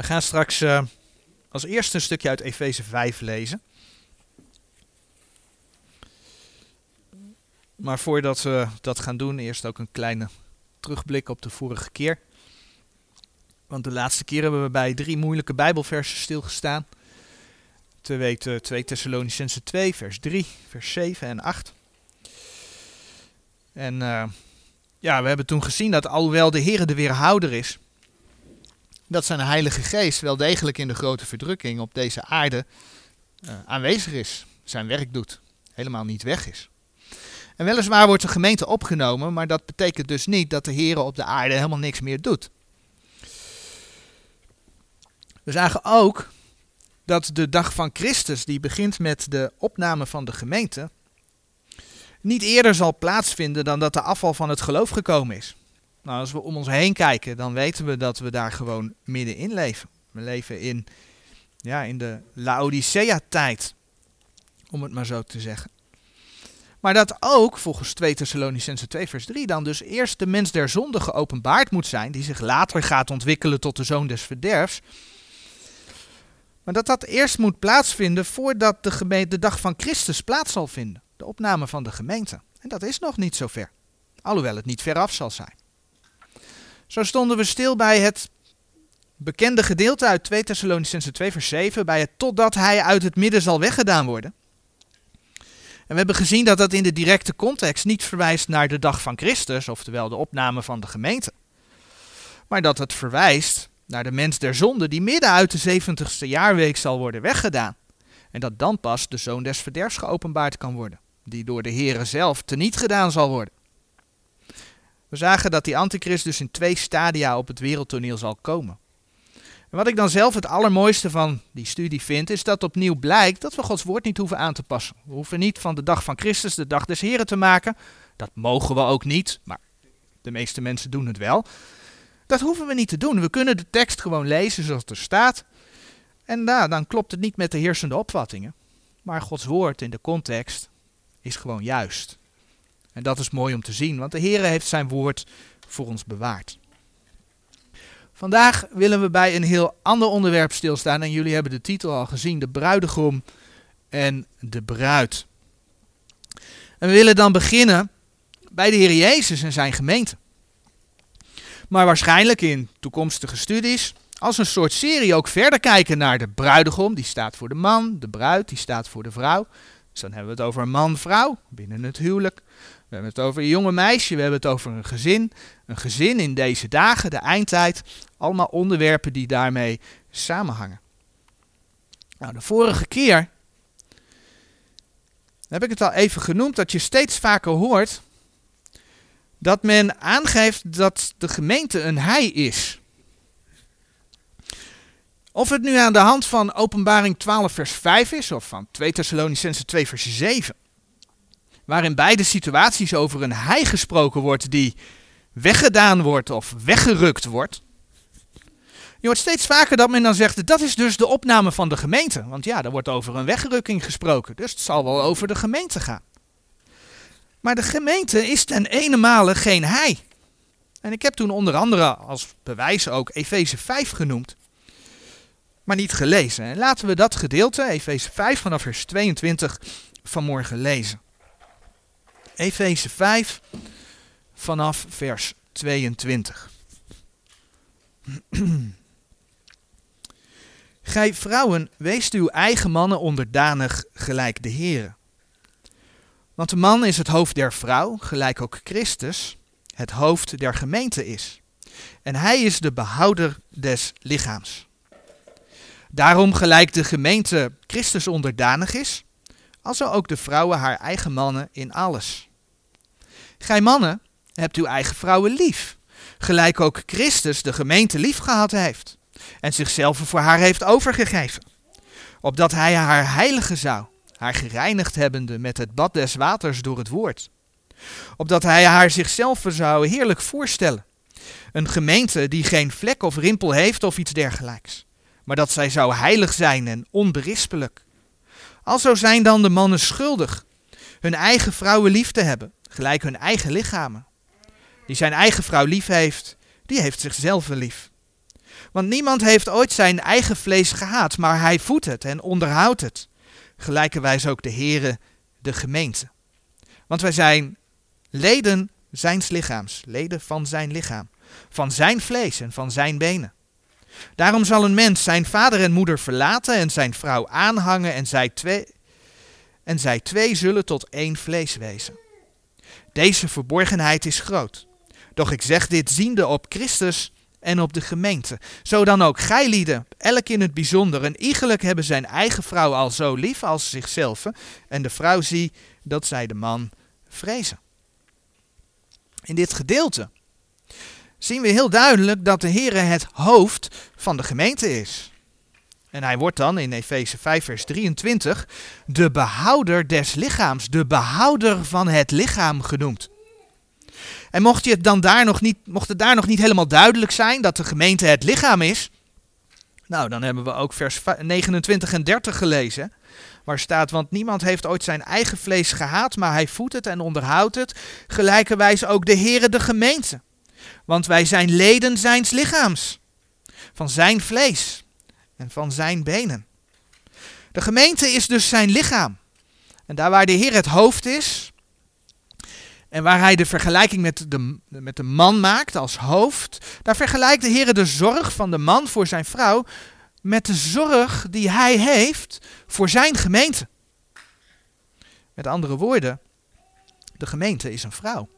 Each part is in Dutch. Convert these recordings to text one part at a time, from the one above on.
We gaan straks uh, als eerste een stukje uit Efeze 5 lezen. Maar voordat we dat gaan doen, eerst ook een kleine terugblik op de vorige keer. Want de laatste keer hebben we bij drie moeilijke Bijbelversen stilgestaan. Te weten 2 Thessalonicense 2, vers 3, vers 7 en 8. En uh, ja, we hebben toen gezien dat alhoewel de Heer de weerhouder is, dat zijn Heilige Geest wel degelijk in de grote verdrukking op deze aarde uh, aanwezig is, zijn werk doet, helemaal niet weg is. En weliswaar wordt de gemeente opgenomen, maar dat betekent dus niet dat de Heer op de aarde helemaal niks meer doet. We zagen ook dat de dag van Christus, die begint met de opname van de gemeente, niet eerder zal plaatsvinden dan dat de afval van het geloof gekomen is. Nou, als we om ons heen kijken, dan weten we dat we daar gewoon middenin leven. We leven in, ja, in de Laodicea-tijd, om het maar zo te zeggen. Maar dat ook, volgens 2 Thessalonicense 2 vers 3, dan dus eerst de mens der zonde geopenbaard moet zijn, die zich later gaat ontwikkelen tot de zoon des verderfs. Maar dat dat eerst moet plaatsvinden voordat de, gemeente, de dag van Christus plaats zal vinden. De opname van de gemeente. En dat is nog niet zo ver. Alhoewel het niet veraf zal zijn. Zo stonden we stil bij het bekende gedeelte uit 2 Thessalonicense 2 vers 7, bij het totdat hij uit het midden zal weggedaan worden. En we hebben gezien dat dat in de directe context niet verwijst naar de dag van Christus, oftewel de opname van de gemeente. Maar dat het verwijst naar de mens der zonde die midden uit de 70ste jaarweek zal worden weggedaan. En dat dan pas de zoon des verderfs geopenbaard kan worden, die door de Here zelf teniet gedaan zal worden. We zagen dat die antichrist dus in twee stadia op het wereldtoneel zal komen. En wat ik dan zelf het allermooiste van die studie vind, is dat opnieuw blijkt dat we Gods woord niet hoeven aan te passen. We hoeven niet van de dag van Christus de dag des Heren te maken. Dat mogen we ook niet, maar de meeste mensen doen het wel. Dat hoeven we niet te doen. We kunnen de tekst gewoon lezen zoals het er staat. En nou, dan klopt het niet met de heersende opvattingen. Maar Gods woord in de context is gewoon juist. En dat is mooi om te zien, want de Heer heeft zijn woord voor ons bewaard. Vandaag willen we bij een heel ander onderwerp stilstaan en jullie hebben de titel al gezien, de bruidegom en de bruid. En we willen dan beginnen bij de Heer Jezus en zijn gemeente. Maar waarschijnlijk in toekomstige studies als een soort serie ook verder kijken naar de bruidegom, die staat voor de man, de bruid, die staat voor de vrouw. Dus dan hebben we het over man-vrouw binnen het huwelijk. We hebben het over een jonge meisje, we hebben het over een gezin. Een gezin in deze dagen, de eindtijd. Allemaal onderwerpen die daarmee samenhangen. Nou, de vorige keer heb ik het al even genoemd dat je steeds vaker hoort dat men aangeeft dat de gemeente een hij is. Of het nu aan de hand van Openbaring 12 vers 5 is of van 2 Thessalonicense 2 vers 7 waarin beide situaties over een hij gesproken wordt die weggedaan wordt of weggerukt wordt. Je hoort steeds vaker dat men dan zegt, dat is dus de opname van de gemeente. Want ja, er wordt over een wegrukking gesproken, dus het zal wel over de gemeente gaan. Maar de gemeente is ten ene geen hij. En ik heb toen onder andere als bewijs ook Efeze 5 genoemd, maar niet gelezen. En laten we dat gedeelte, Efeze 5 vanaf vers 22, vanmorgen lezen. Efeze 5 vanaf vers 22. Gij vrouwen, weest uw eigen mannen onderdanig gelijk de Heere. Want de man is het hoofd der vrouw, gelijk ook Christus het hoofd der gemeente is. En hij is de behouder des lichaams. Daarom gelijk de gemeente Christus onderdanig is, alzo ook de vrouwen haar eigen mannen in alles. Gij mannen, hebt uw eigen vrouwen lief, gelijk ook Christus de gemeente lief gehad heeft en zichzelf voor haar heeft overgegeven, opdat hij haar heilige zou, haar gereinigd hebbende met het bad des waters door het woord, opdat hij haar zichzelf zou heerlijk voorstellen, een gemeente die geen vlek of rimpel heeft of iets dergelijks, maar dat zij zou heilig zijn en onberispelijk. Alzo zijn dan de mannen schuldig, hun eigen vrouwen lief te hebben, gelijk hun eigen lichamen. Die zijn eigen vrouw lief heeft, die heeft zichzelf lief. Want niemand heeft ooit zijn eigen vlees gehaat, maar hij voedt het en onderhoudt het. Gelijkerwijs ook de Heere, de gemeente. Want wij zijn leden zijns lichaams, leden van zijn lichaam, van zijn vlees en van zijn benen. Daarom zal een mens zijn vader en moeder verlaten en zijn vrouw aanhangen en zij twee, en zij twee zullen tot één vlees wezen. Deze verborgenheid is groot. Doch ik zeg dit ziende op Christus en op de gemeente. Zo dan ook gij lieden, elk in het bijzonder, en iegelijk hebben zijn eigen vrouw al zo lief als zichzelf, en de vrouw zie dat zij de man vrezen. In dit gedeelte zien we heel duidelijk dat de Heer het hoofd van de gemeente is. En hij wordt dan in Efeze 5, vers 23 de behouder des lichaams, de behouder van het lichaam genoemd. En mocht, je het dan daar nog niet, mocht het daar nog niet helemaal duidelijk zijn dat de gemeente het lichaam is, nou dan hebben we ook vers 29 en 30 gelezen, waar staat, want niemand heeft ooit zijn eigen vlees gehaat, maar hij voedt het en onderhoudt het, gelijkerwijs ook de Heere de gemeente. Want wij zijn leden zijns lichaams, van zijn vlees en van zijn benen. De gemeente is dus zijn lichaam. En daar waar de Heer het hoofd is, en waar hij de vergelijking met de, met de man maakt als hoofd, daar vergelijkt de Heer de zorg van de man voor zijn vrouw met de zorg die hij heeft voor zijn gemeente. Met andere woorden, de gemeente is een vrouw.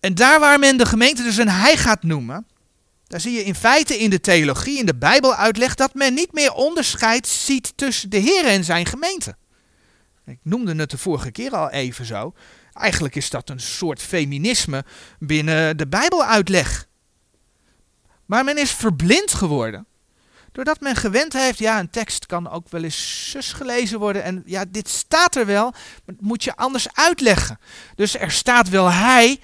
En daar waar men de gemeente dus een hij gaat noemen, daar zie je in feite in de theologie, in de Bijbel uitleg, dat men niet meer onderscheid ziet tussen de Heer en zijn gemeente. Ik noemde het de vorige keer al even zo. Eigenlijk is dat een soort feminisme binnen de Bijbeluitleg. Maar men is verblind geworden. Doordat men gewend heeft, ja, een tekst kan ook wel eens zus gelezen worden. En ja, dit staat er wel, maar moet je anders uitleggen. Dus er staat wel hij,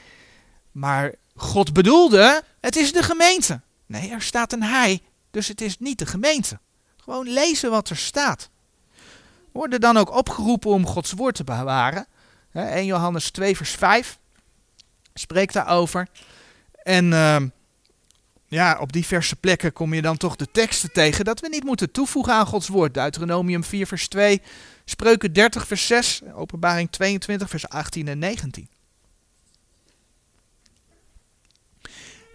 maar God bedoelde, het is de gemeente. Nee, er staat een hij, dus het is niet de gemeente. Gewoon lezen wat er staat. Worden dan ook opgeroepen om Gods woord te bewaren. 1 Johannes 2, vers 5 spreekt daarover. En uh, ja, op diverse plekken kom je dan toch de teksten tegen dat we niet moeten toevoegen aan Gods woord. Deuteronomium 4, vers 2, Spreuken 30, vers 6, Openbaring 22, vers 18 en 19.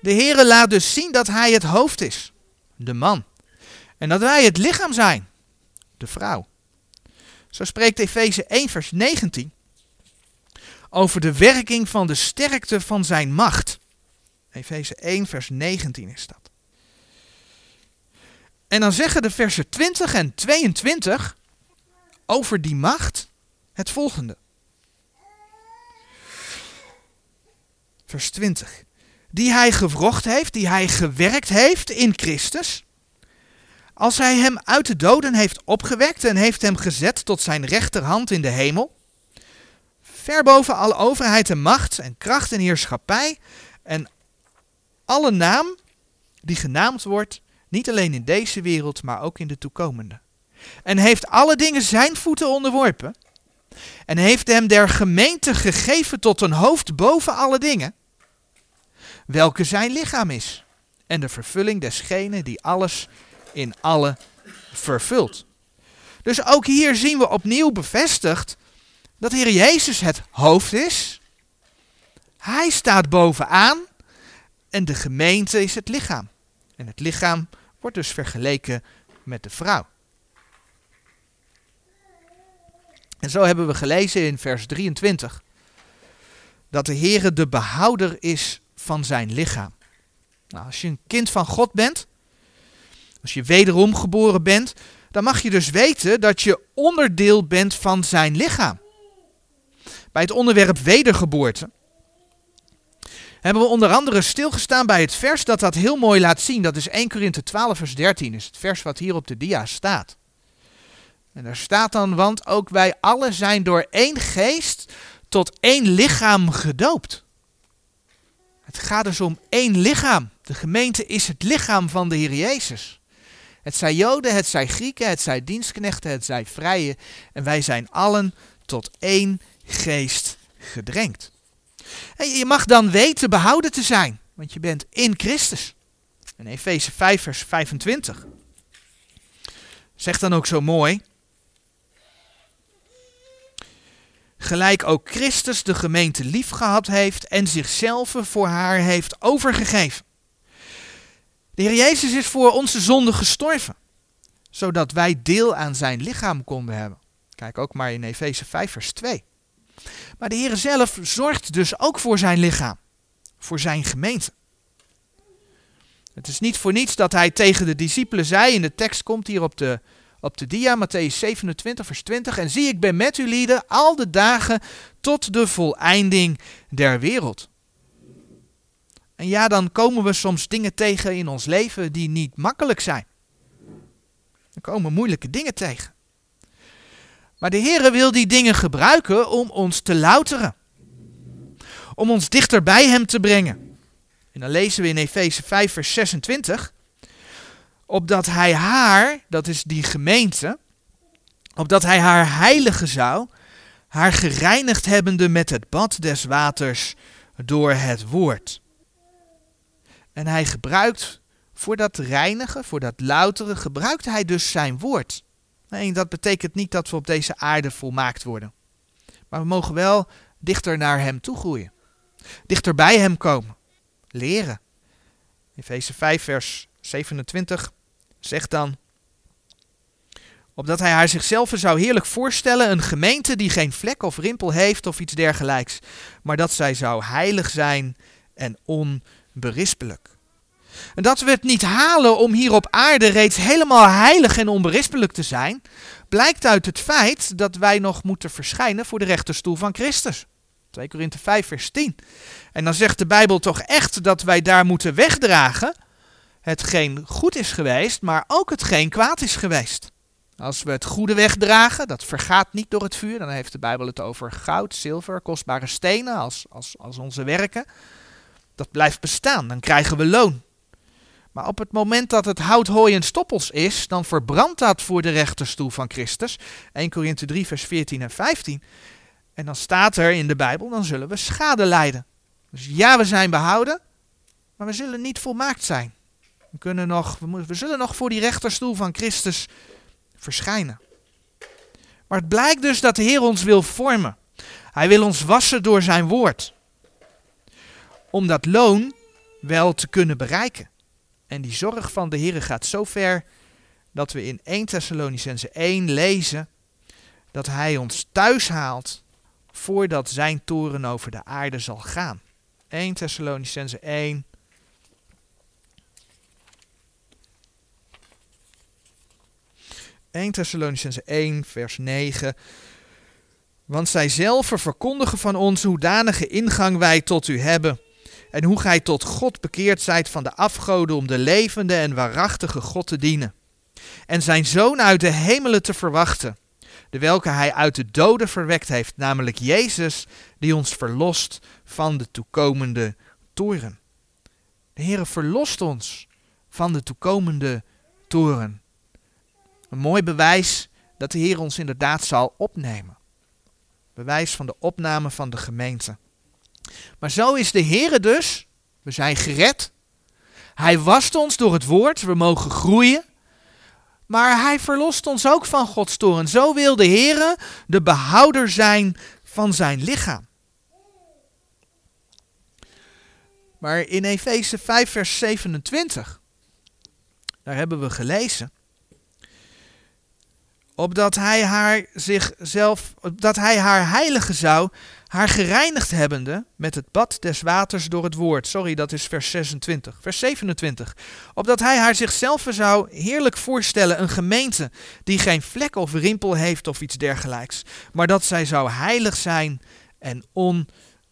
De Heere laat dus zien dat Hij het hoofd is, de man. En dat wij het lichaam zijn, de vrouw. Zo spreekt Efeze 1, vers 19 over de werking van de sterkte van zijn macht. Efeze 1, vers 19 is dat. En dan zeggen de versen 20 en 22 over die macht het volgende. Vers 20. Die hij gewrocht heeft, die hij gewerkt heeft in Christus. Als hij hem uit de doden heeft opgewekt en heeft hem gezet tot zijn rechterhand in de hemel ver boven alle overheid en macht en kracht en heerschappij en alle naam die genaamd wordt, niet alleen in deze wereld, maar ook in de toekomende. En heeft alle dingen zijn voeten onderworpen en heeft hem der gemeente gegeven tot een hoofd boven alle dingen, welke zijn lichaam is en de vervulling desgene die alles in alle vervult. Dus ook hier zien we opnieuw bevestigd dat Heer Jezus het hoofd is. Hij staat bovenaan en de gemeente is het lichaam. En het lichaam wordt dus vergeleken met de vrouw. En zo hebben we gelezen in vers 23 dat de Heere de behouder is van zijn lichaam. Nou, als je een kind van God bent, als je wederom geboren bent, dan mag je dus weten dat je onderdeel bent van zijn lichaam. Bij het onderwerp wedergeboorte hebben we onder andere stilgestaan bij het vers dat dat heel mooi laat zien. Dat is 1 Korinthe 12 vers 13, is het vers wat hier op de dia staat. En daar staat dan, want ook wij allen zijn door één geest tot één lichaam gedoopt. Het gaat dus om één lichaam. De gemeente is het lichaam van de Heer Jezus. Het zij Joden, het zij Grieken, het zij dienstknechten, het zij vrije. En wij zijn allen tot één geest gedrenkt. En je mag dan weten behouden te zijn, want je bent in Christus. In Efeze 5, vers 25. Zegt dan ook zo mooi. Gelijk ook Christus de gemeente lief gehad heeft en zichzelf voor haar heeft overgegeven. De Heer Jezus is voor onze zonde gestorven, zodat wij deel aan zijn lichaam konden hebben. Kijk ook maar in Efeze 5, vers 2. Maar de Heer zelf zorgt dus ook voor zijn lichaam, voor zijn gemeente. Het is niet voor niets dat hij tegen de discipelen zei, in de tekst komt hier op de, op de dia, Matthäus 27, vers 20. En zie, ik ben met u lieden al de dagen tot de voleinding der wereld. En ja, dan komen we soms dingen tegen in ons leven die niet makkelijk zijn. Er komen moeilijke dingen tegen. Maar de Heere wil die dingen gebruiken om ons te louteren. Om ons dichter bij Hem te brengen. En dan lezen we in Efeze 5, vers 26. Opdat Hij haar, dat is die gemeente, opdat Hij haar heilige zou, haar gereinigd hebbende met het bad des waters door het woord. En Hij gebruikt voor dat reinigen, voor dat louteren, gebruikt Hij dus zijn woord. Nee, dat betekent niet dat we op deze aarde volmaakt worden. Maar we mogen wel dichter naar Hem toe groeien. Dichter bij Hem komen. Leren. Efeze 5, vers 27 zegt dan. Opdat hij haar zichzelf zou heerlijk voorstellen, een gemeente die geen vlek of rimpel heeft of iets dergelijks, maar dat zij zou heilig zijn en onberispelijk. En dat we het niet halen om hier op aarde reeds helemaal heilig en onberispelijk te zijn, blijkt uit het feit dat wij nog moeten verschijnen voor de rechterstoel van Christus. 2 Korinthe 5 vers 10. En dan zegt de Bijbel toch echt dat wij daar moeten wegdragen hetgeen goed is geweest, maar ook hetgeen kwaad is geweest. Als we het goede wegdragen, dat vergaat niet door het vuur, dan heeft de Bijbel het over goud, zilver, kostbare stenen als, als, als onze werken. Dat blijft bestaan, dan krijgen we loon. Maar op het moment dat het hout, hooi en stoppels is, dan verbrandt dat voor de rechterstoel van Christus. 1 Korinthe 3, vers 14 en 15. En dan staat er in de Bijbel, dan zullen we schade lijden. Dus ja, we zijn behouden, maar we zullen niet volmaakt zijn. We, kunnen nog, we, zullen nog voor die rechterstoel van Christus verschijnen. Maar het blijkt dus dat de Heer ons wil vormen. Hij wil ons wassen door zijn woord. Om dat loon wel te kunnen bereiken. En die zorg van de Heer gaat zo ver dat we in 1 Thessalonicense 1 lezen dat hij ons thuis haalt voordat zijn toren over de aarde zal gaan. 1 Thessalonicense 1 1 Thessalonicense 1 vers 9 Want zij zelf verkondigen van ons hoedanige ingang wij tot u hebben en hoe gij tot God bekeerd zijt van de afgoden om de levende en waarachtige God te dienen. En zijn zoon uit de hemelen te verwachten, de welke hij uit de doden verwekt heeft, namelijk Jezus, die ons verlost van de toekomende toren. De Heere verlost ons van de toekomende toren. Een mooi bewijs dat de Heer ons inderdaad zal opnemen. Bewijs van de opname van de gemeente. Maar zo is de Heere dus. We zijn gered. Hij wast ons door het woord. We mogen groeien. Maar hij verlost ons ook van Gods toren. Zo wil de Heere de behouder zijn van zijn lichaam. Maar in Efeze 5 vers 27, daar hebben we gelezen, opdat hij haar zichzelf, opdat hij haar heilige zou, haar gereinigd hebbende met het bad des waters door het woord. Sorry, dat is vers 26. Vers 27. Opdat hij haar zichzelf zou heerlijk voorstellen, een gemeente die geen vlek of rimpel heeft of iets dergelijks, maar dat zij zou heilig zijn en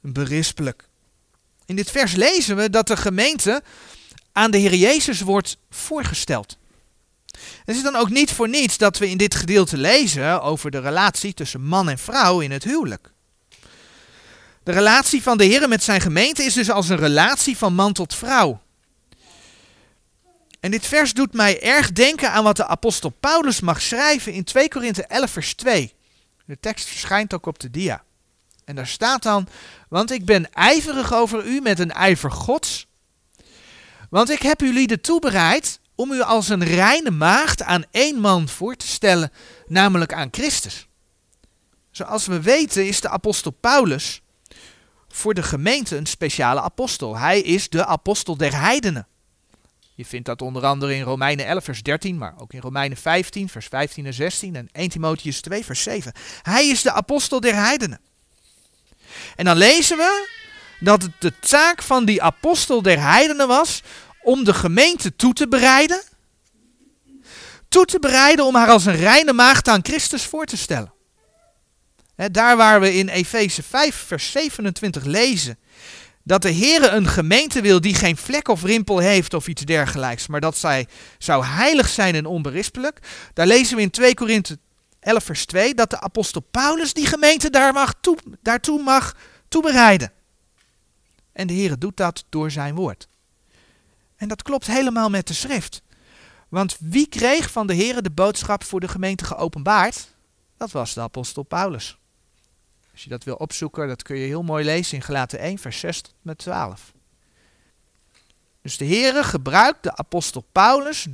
onberispelijk. In dit vers lezen we dat de gemeente aan de Heer Jezus wordt voorgesteld. Het is dan ook niet voor niets dat we in dit gedeelte lezen over de relatie tussen man en vrouw in het huwelijk. De relatie van de Heer met zijn gemeente is dus als een relatie van man tot vrouw. En dit vers doet mij erg denken aan wat de apostel Paulus mag schrijven in 2 Korinthe 11 vers 2. De tekst verschijnt ook op de dia. En daar staat dan, want ik ben ijverig over u met een ijver gods, Want ik heb u lieden toebereid om u als een reine maagd aan één man voor te stellen, namelijk aan Christus. Zoals we weten is de apostel Paulus voor de gemeente een speciale apostel. Hij is de apostel der heidenen. Je vindt dat onder andere in Romeinen 11, vers 13, maar ook in Romeinen 15, vers 15 en 16 en 1 Timotheus 2, vers 7. Hij is de apostel der heidenen. En dan lezen we dat het de taak van die apostel der heidenen was om de gemeente toe te bereiden. Toe te bereiden om haar als een reine maagd aan Christus voor te stellen. daar waar we in Efeze 5, vers 27 lezen dat de Heere een gemeente wil die geen vlek of rimpel heeft of iets dergelijks, maar dat zij zou heilig zijn en onberispelijk. Daar lezen we in 2 Korinthe 11 vers 2 dat de apostel Paulus die gemeente daar mag toe, daartoe mag toebereiden. En de Heere doet dat door zijn woord. En dat klopt helemaal met de schrift. Want wie kreeg van de Heere de boodschap voor de gemeente geopenbaard? Dat was de apostel Paulus. Als je dat wil opzoeken, dat kun je heel mooi lezen in Gelaten 1, vers 6 tot met 12. Dus de Heere gebruikt de apostel Paulus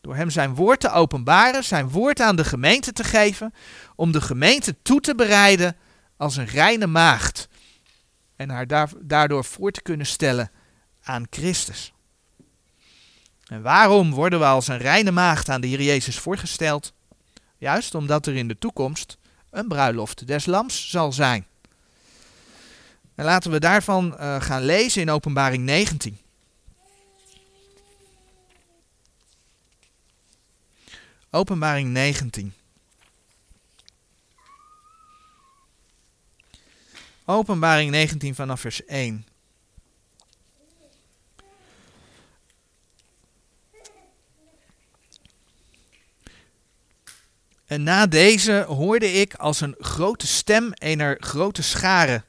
door hem zijn woord te openbaren, zijn woord aan de gemeente te geven, om de gemeente toe te bereiden als een reine maagd. En haar daardoor voor te kunnen stellen aan Christus. En waarom worden we als een reine maagd aan de Heer Jezus voorgesteld? Juist omdat er in de toekomst een bruiloft des lams zal zijn. En laten we daarvan uh, gaan lezen in Openbaring 19. Openbaring 19. Openbaring 19 vanaf vers 1. En na deze hoorde ik als een grote stem eener grote schare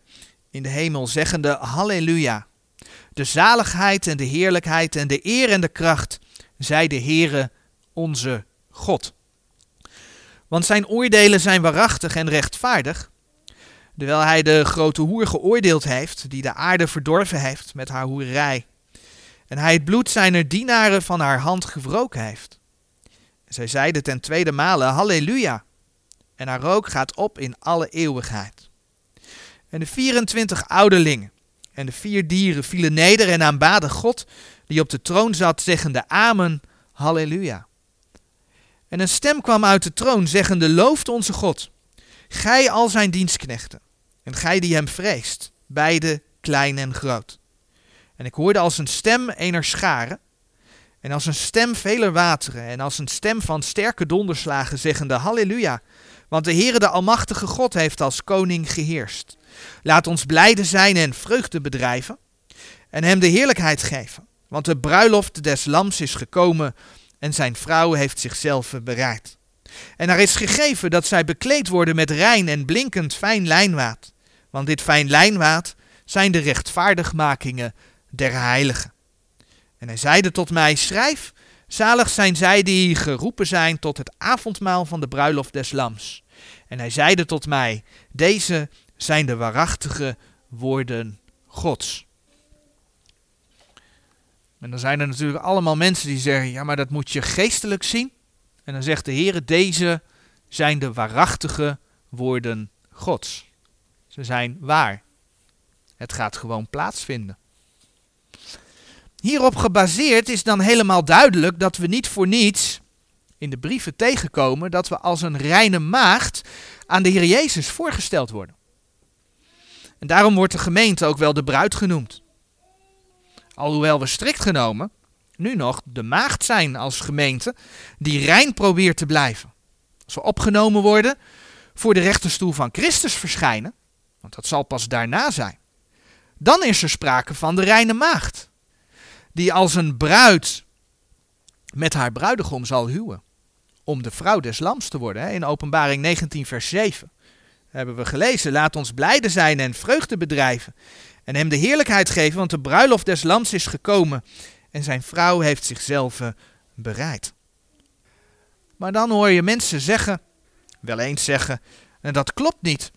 in de hemel, zeggende Halleluja. De zaligheid en de heerlijkheid en de eer en de kracht, zij de Heere onze God. Want zijn oordelen zijn waarachtig en rechtvaardig, terwijl hij de grote hoer geoordeeld heeft, die de aarde verdorven heeft met haar hoerij. En hij het bloed zijner dienaren van haar hand gewroken heeft. Zij zeiden ten tweede male Halleluja. En haar rook gaat op in alle eeuwigheid. En de 24 ouderlingen en de vier dieren vielen neder en aanbaden God, die op de troon zat, zeggende Amen, Halleluja. En een stem kwam uit de troon, zeggende Looft onze God, gij al zijn dienstknechten, en gij die hem vreest, beide klein en groot. En ik hoorde als een stem ener scharen, en als een stem veler wateren en als een stem van sterke donderslagen zeggende Halleluja, want de Heere de Almachtige God heeft als koning geheerst. Laat ons blijde zijn en vreugde bedrijven en hem de heerlijkheid geven, want de bruiloft des lams is gekomen en zijn vrouw heeft zichzelf bereid. En er is gegeven dat zij bekleed worden met rein en blinkend fijn lijnwaad, want dit fijn lijnwaad zijn de rechtvaardigmakingen der heiligen. En hij zeide tot mij, schrijf, zalig zijn zij die geroepen zijn tot het avondmaal van de bruiloft des lams. En hij zeide tot mij, deze zijn de waarachtige woorden Gods. En dan zijn er natuurlijk allemaal mensen die zeggen, ja maar dat moet je geestelijk zien. En dan zegt de Heer, deze zijn de waarachtige woorden Gods. Ze zijn waar. Het gaat gewoon plaatsvinden. Hierop gebaseerd is dan helemaal duidelijk dat we niet voor niets in de brieven tegenkomen dat we als een reine maagd aan de Heer Jezus voorgesteld worden. En daarom wordt de gemeente ook wel de bruid genoemd. Alhoewel we strikt genomen nu nog de maagd zijn als gemeente die rein probeert te blijven. Als we opgenomen worden voor de rechterstoel van Christus verschijnen, want dat zal pas daarna zijn, dan is er sprake van de reine maagd die als een bruid met haar bruidegom zal huwen. Om de vrouw des lams te worden. In openbaring 19 vers 7 hebben we gelezen. Laat ons blijde zijn en vreugde bedrijven. En hem de heerlijkheid geven, want de bruiloft des lams is gekomen. En zijn vrouw heeft zichzelf bereid. Maar dan hoor je mensen zeggen, wel eens zeggen, en dat klopt niet.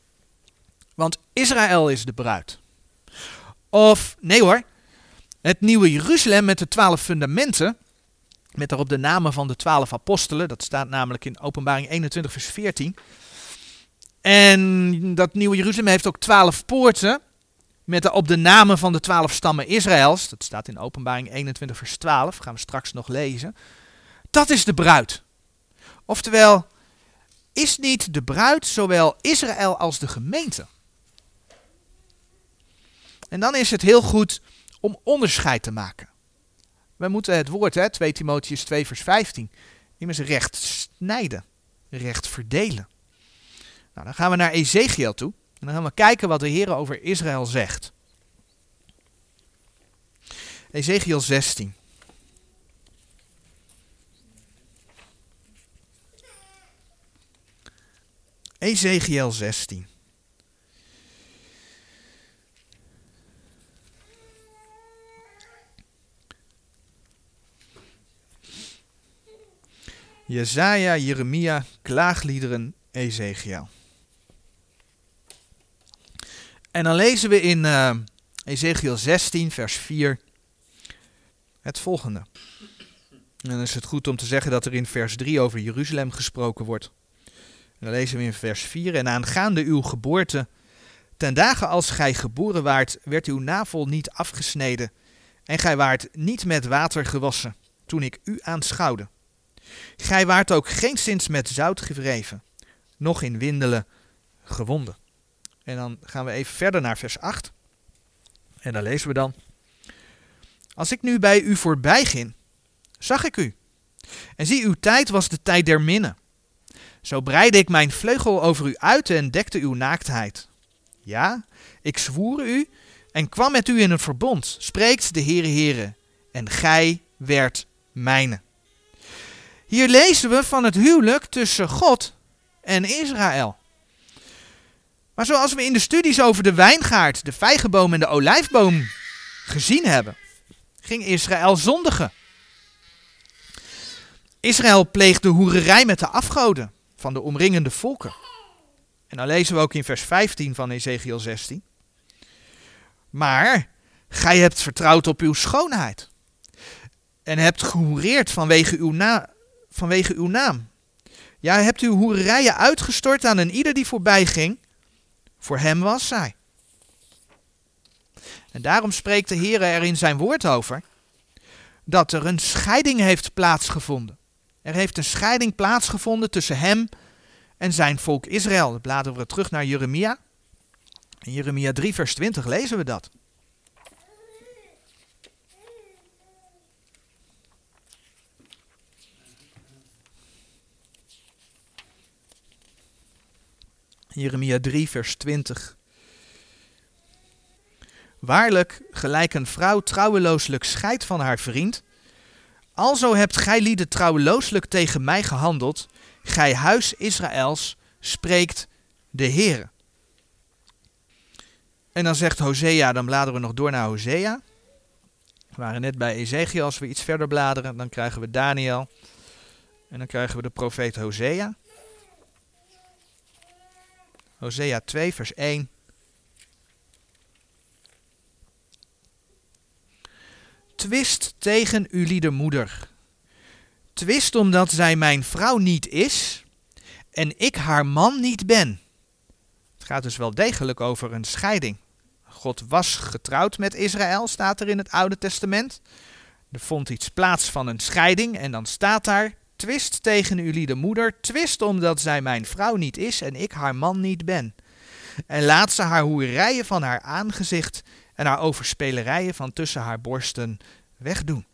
Want Israël is de bruid. Of, nee hoor, Het nieuwe Jeruzalem met de twaalf fundamenten, met daarop de namen van de twaalf apostelen, dat staat namelijk in Openbaring 21 vers 14. En dat nieuwe Jeruzalem heeft ook twaalf poorten, met daarop de namen van de twaalf stammen Israëls, dat staat in Openbaring 21 vers 12, gaan we straks nog lezen. Dat is de bruid. Oftewel, is niet de bruid zowel Israël als de gemeente? En dan is het heel goed om onderscheid te maken. We moeten het woord, hè, 2 Timotheus 2 vers 15, immers recht snijden, recht verdelen. Nou, dan gaan we naar Ezekiel toe en dan gaan we kijken wat de Heer over Israël zegt. Ezekiel 16. Ezekiel 16. Jezaja, Jeremia, klaagliederen, Ezekiel. En dan lezen we in uh, Ezekiel 16, vers 4 het volgende. En dan is het goed om te zeggen dat er in vers 3 over Jeruzalem gesproken wordt. Dan lezen we in vers 4. En aangaande uw geboorte, ten dagen als gij geboren waart, werd uw navel niet afgesneden. En gij waart niet met water gewassen, toen ik u aanschouwde. Gij waart ook geenszins met zout gewreven, noch in windelen gewonden. En dan gaan we even verder naar vers 8. En dan lezen we dan. Als ik nu bij u voorbij ging, zag ik u. En zie, uw tijd was de tijd der minne. Zo breidde ik mijn vleugel over u uit en dekte uw naaktheid. Ja, ik zwoer u en kwam met u in een verbond, spreekt de Heere Heere, en gij werd mijne. Hier lezen we van het huwelijk tussen God en Israël. Maar zoals we in de studies over de wijngaard, de vijgenboom en de olijfboom gezien hebben, ging Israël zondigen. Israël pleegde hoererij met de afgoden van de omringende volken. En dan lezen we ook in vers 15 van Ezekiel 16. Maar gij hebt vertrouwd op uw schoonheid. En hebt gehoereerd vanwege uw, na vanwege uw naam. Ja, hebt uw hoererijen uitgestort aan een ieder die voorbij ging. Voor hem was zij. En daarom spreekt de Heer er in zijn woord over dat er een scheiding heeft plaatsgevonden. Er heeft een scheiding plaatsgevonden tussen hem en zijn volk Israël. Dan bladeren we terug naar Jeremia. In Jeremia 3, vers 20 lezen we dat. Jeremia 3, vers 20. Waarlijk, gelijk een vrouw trouwelooselijk scheidt van haar vriend, alzo hebt gij lieden trouwelooselijk tegen mij gehandeld, gij huis Israëls, spreekt de Heer. En dan zegt Hosea, dan bladeren we nog door naar Hosea. We waren net bij Ezekiel, als we iets verder bladeren, dan krijgen we Daniel. En dan krijgen we de profeet Hosea. Hosea 2, vers 1. Twist tegen uw moeder. Twist omdat zij mijn vrouw niet is en ik haar man niet ben. Het gaat dus wel degelijk over een scheiding. God was getrouwd met Israël, staat er in het Oude Testament. Er vond iets plaats van een scheiding en dan staat daar Twist tegen uw de moeder, twist omdat zij mijn vrouw niet is en ik haar man niet ben. En laat ze haar hoerijen van haar aangezicht en haar overspelerijen van tussen haar borsten wegdoen.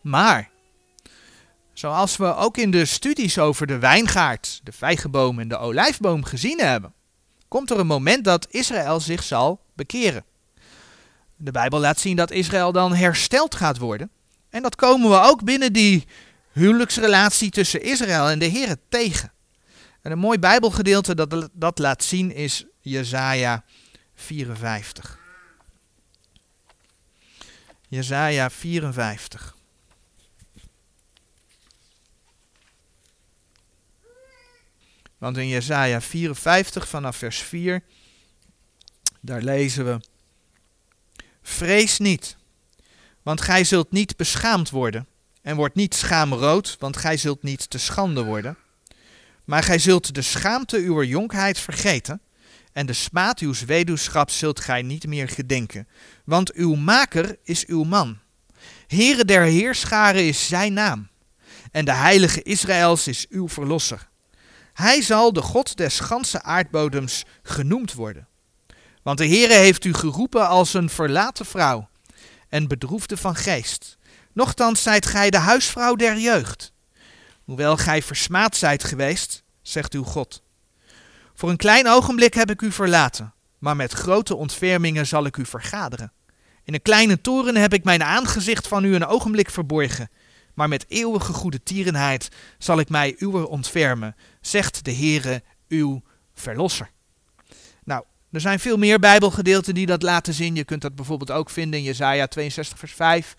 Maar, zoals we ook in de studies over de wijngaard, de vijgenboom en de olijfboom gezien hebben, komt er een moment dat Israël zich zal bekeren. De Bijbel laat zien dat Israël dan hersteld gaat worden. En dat komen we ook binnen die huwelijksrelatie tussen Israël en de Heer tegen. En een mooi Bijbelgedeelte dat dat laat zien is Jesaja 54. Jesaja 54. Want in Jesaja 54 vanaf vers 4, daar lezen we Vrees niet, want gij zult niet beschaamd worden. En wordt niet schaamrood, want gij zult niet te schande worden. Maar gij zult de schaamte uw jonkheid vergeten. En de smaad uws weduwschap zult gij niet meer gedenken. Want uw maker is uw man. Heere der heerscharen is zijn naam. En de heilige Israëls is uw verlosser. Hij zal de God des ganse aardbodems genoemd worden. Want de Heere heeft u geroepen als een verlaten vrouw en bedroefde van geest. Nochtans zijt gij de huisvrouw der jeugd. Hoewel gij versmaad zijt geweest, zegt uw God. Voor een klein ogenblik heb ik u verlaten, maar met grote ontfermingen zal ik u vergaderen. In een kleine toren heb ik mijn aangezicht van u een ogenblik verborgen, maar met eeuwige goede tierenheid zal ik mij uwer ontfermen, zegt de Heere, uw verlosser. Nou, er zijn veel meer Bijbelgedeelten die dat laten zien. Je kunt dat bijvoorbeeld ook vinden in Jesaja 62 vers 5,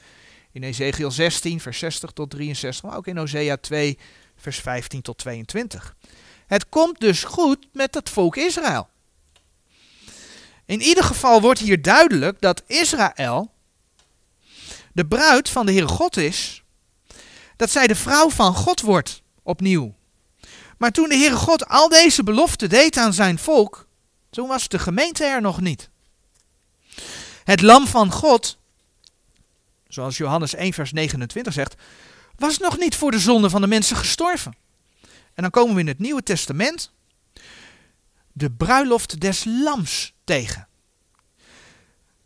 in Ezekiel 16 vers 60 tot 63, maar ook in Hosea 2 vers 15 tot 22. Het komt dus goed met het volk Israël. In ieder geval wordt hier duidelijk dat Israël de bruid van de Heere God is, dat zij de vrouw van God wordt opnieuw. Maar toen de Heere God al deze beloften deed aan zijn volk, toen was de gemeente er nog niet. Het lam van God, zoals Johannes 1 vers 29 zegt, was nog niet voor de zonde van de mensen gestorven. En dan komen we in het Nieuwe Testament de bruiloft des lams tegen.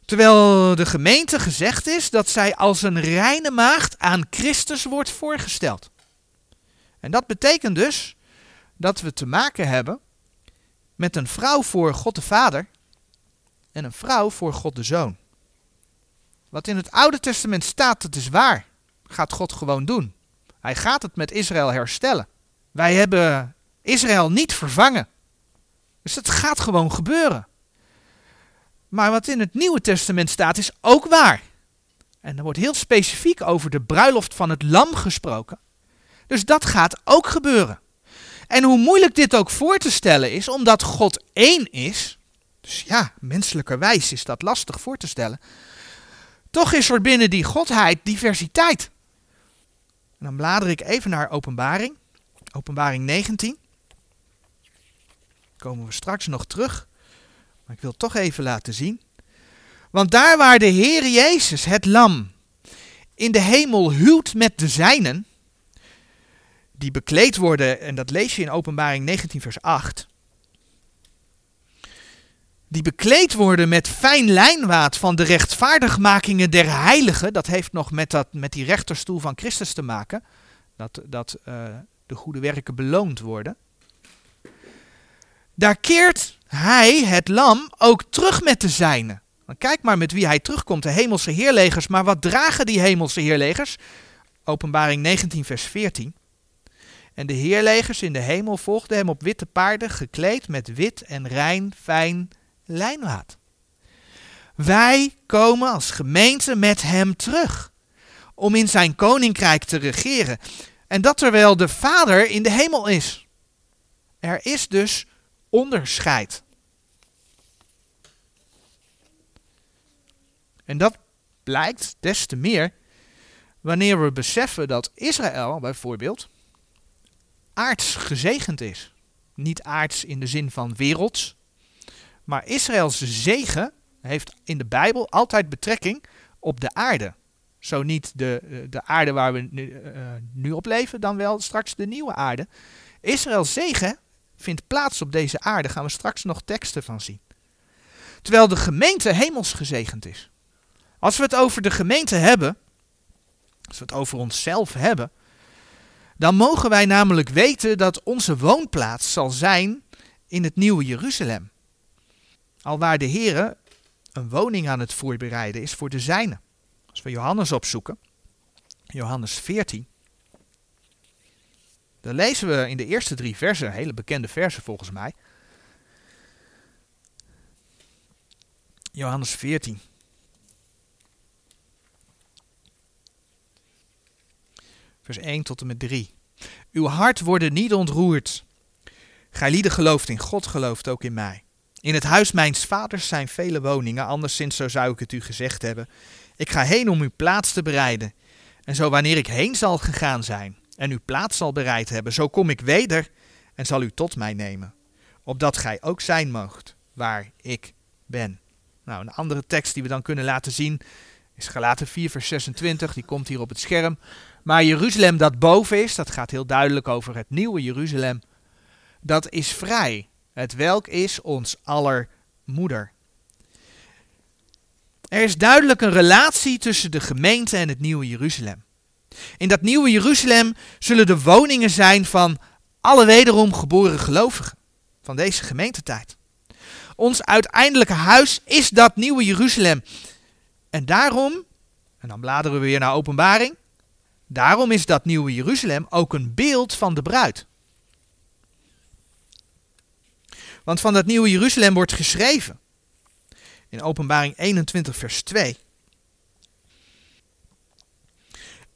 Terwijl de gemeente gezegd is dat zij als een reine maagd aan Christus wordt voorgesteld. En dat betekent dus dat we te maken hebben met een vrouw voor God de Vader en een vrouw voor God de Zoon. Wat in het Oude Testament staat, dat is waar. Gaat God gewoon doen. Hij gaat het met Israël herstellen. Wij hebben Israël niet vervangen. Dus het gaat gewoon gebeuren. Maar wat in het Nieuwe Testament staat is ook waar. En er wordt heel specifiek over de bruiloft van het lam gesproken. Dus dat gaat ook gebeuren. En hoe moeilijk dit ook voor te stellen is, omdat God één is. Dus ja, menselijkerwijs is dat lastig voor te stellen. Toch is er binnen die godheid diversiteit. Dan blader ik even naar Openbaring. Openbaring 19. Komen we straks nog terug. Maar ik wil toch even laten zien. Want daar waar de Heer Jezus, het lam, in de hemel huwt met de zijnen, die bekleed worden, en dat lees je in Openbaring 19, vers 8, die bekleed worden met fijn lijnwaad van de rechtvaardigmakingen der heiligen, dat heeft nog met, dat, met die rechterstoel van Christus te maken, dat, dat uh, de goede werken beloond worden. Daar keert hij, het lam, ook terug met de zijnen. Kijk maar met wie hij terugkomt, de hemelse heerlegers. Maar wat dragen die hemelse heerlegers? Openbaring 19, vers 14. En de heerlegers in de hemel volgden hem op witte paarden, gekleed met wit en rein, fijn lijnwaad. Wij komen als gemeente met hem terug, om in zijn koninkrijk te regeren. En dat terwijl de Vader in de hemel is. Er is dus onderscheid. En dat blijkt des te meer wanneer we beseffen dat Israël bijvoorbeeld aards gezegend is. Niet aards in de zin van werelds, maar Israëls zegen heeft in de Bijbel altijd betrekking op de aarde. Zo niet de, de aarde waar we nu, uh, nu op leven, dan wel straks de nieuwe aarde. Israëls zegen vindt plaats op deze aarde, gaan we straks nog teksten van zien. Terwijl de gemeente hemels gezegend is. Als we het over de gemeente hebben, als we het over onszelf hebben, dan mogen wij namelijk weten dat onze woonplaats zal zijn in het nieuwe Jeruzalem. Alwaar de Heer een woning aan het voorbereiden is voor de zijnen. Als we Johannes opzoeken, Johannes 14, dan lezen we in de eerste drie versen, hele bekende versen volgens mij. Johannes 14. Vers 1 tot en met 3. Uw hart wordt niet ontroerd. Gij lieden gelooft in God, gelooft ook in mij. In het huis mijns vaders zijn vele woningen, anderszins zo zou ik het u gezegd hebben. Ik ga heen om uw plaats te bereiden. En zo wanneer ik heen zal gegaan zijn en uw plaats zal bereid hebben, zo kom ik weder en zal u tot mij nemen, opdat gij ook zijn moogt waar ik ben. Nou, een andere tekst die we dan kunnen laten zien is Galaten 4 vers 26, die komt hier op het scherm. Maar Jeruzalem dat boven is, dat gaat heel duidelijk over het nieuwe Jeruzalem, dat is vrij, het welk is ons aller moeder. Er is duidelijk een relatie tussen de gemeente en het nieuwe Jeruzalem. In dat nieuwe Jeruzalem zullen de woningen zijn van alle wederom geboren gelovigen van deze gemeentetijd. Ons uiteindelijke huis is dat nieuwe Jeruzalem. En daarom, en dan bladeren we weer naar openbaring, daarom is dat nieuwe Jeruzalem ook een beeld van de bruid. Want van dat nieuwe Jeruzalem wordt geschreven in Openbaring 21, vers 2.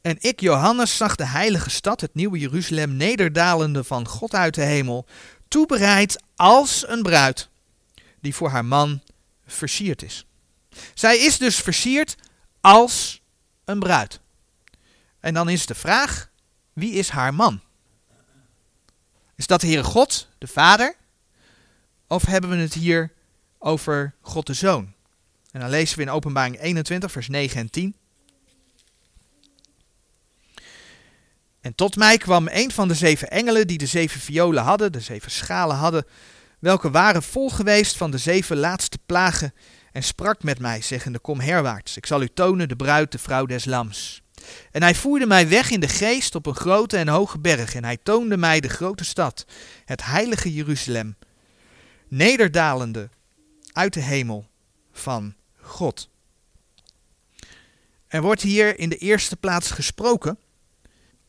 En ik, Johannes, zag de heilige stad, het nieuwe Jeruzalem, nederdalende van God uit de hemel, toebereid als een bruid die voor haar man versierd is. Zij is dus versierd als een bruid. En dan is de vraag, wie is haar man? Is dat de Heere God, de Vader? Of hebben we het hier over God de Zoon? En dan lezen we in Openbaring 21, vers 9 en 10. En tot mij kwam een van de zeven engelen die de zeven violen hadden, de zeven schalen hadden, welke waren vol geweest van de zeven laatste plagen, en sprak met mij, zeggende, kom herwaarts, ik zal u tonen de bruid, de vrouw des lams. En hij voerde mij weg in de geest op een grote en hoge berg, en hij toonde mij de grote stad, het heilige Jeruzalem, nederdalende uit de hemel van God. Er wordt hier in de eerste plaats gesproken